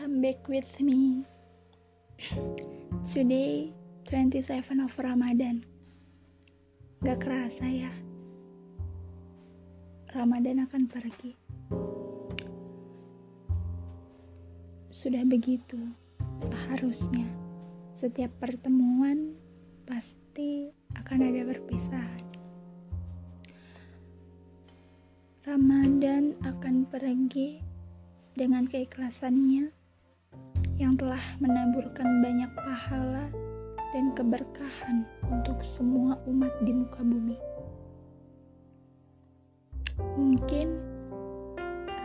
come back with me. Today, 27 of Ramadan. Gak kerasa ya, Ramadan akan pergi. Sudah begitu, seharusnya setiap pertemuan pasti akan ada perpisahan. Ramadan akan pergi dengan keikhlasannya yang telah menaburkan banyak pahala dan keberkahan untuk semua umat di muka bumi. Mungkin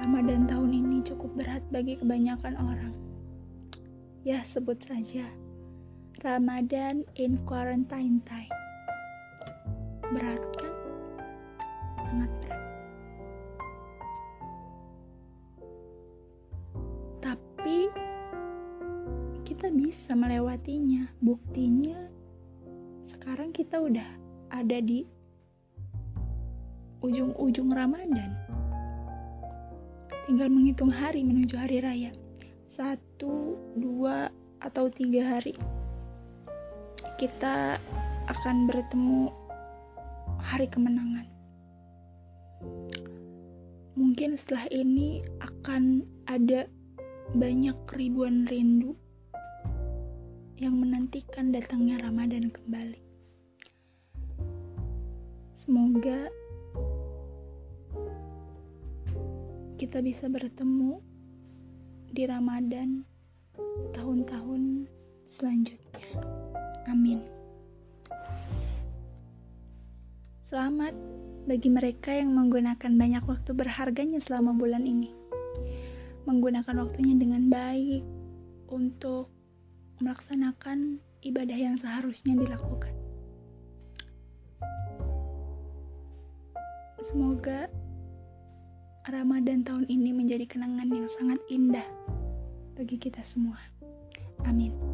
Ramadan tahun ini cukup berat bagi kebanyakan orang. Ya, sebut saja Ramadan in quarantine time. Berat kan? Kita bisa melewatinya. Buktinya sekarang kita udah ada di ujung-ujung Ramadan. Tinggal menghitung hari menuju hari raya. Satu, dua, atau tiga hari. Kita akan bertemu hari kemenangan. Mungkin setelah ini akan ada banyak ribuan rindu yang menantikan datangnya Ramadan kembali. Semoga kita bisa bertemu di Ramadan tahun-tahun selanjutnya. Amin. Selamat bagi mereka yang menggunakan banyak waktu berharganya selama bulan ini. Menggunakan waktunya dengan baik untuk melaksanakan ibadah yang seharusnya dilakukan. Semoga Ramadan tahun ini menjadi kenangan yang sangat indah bagi kita semua. Amin.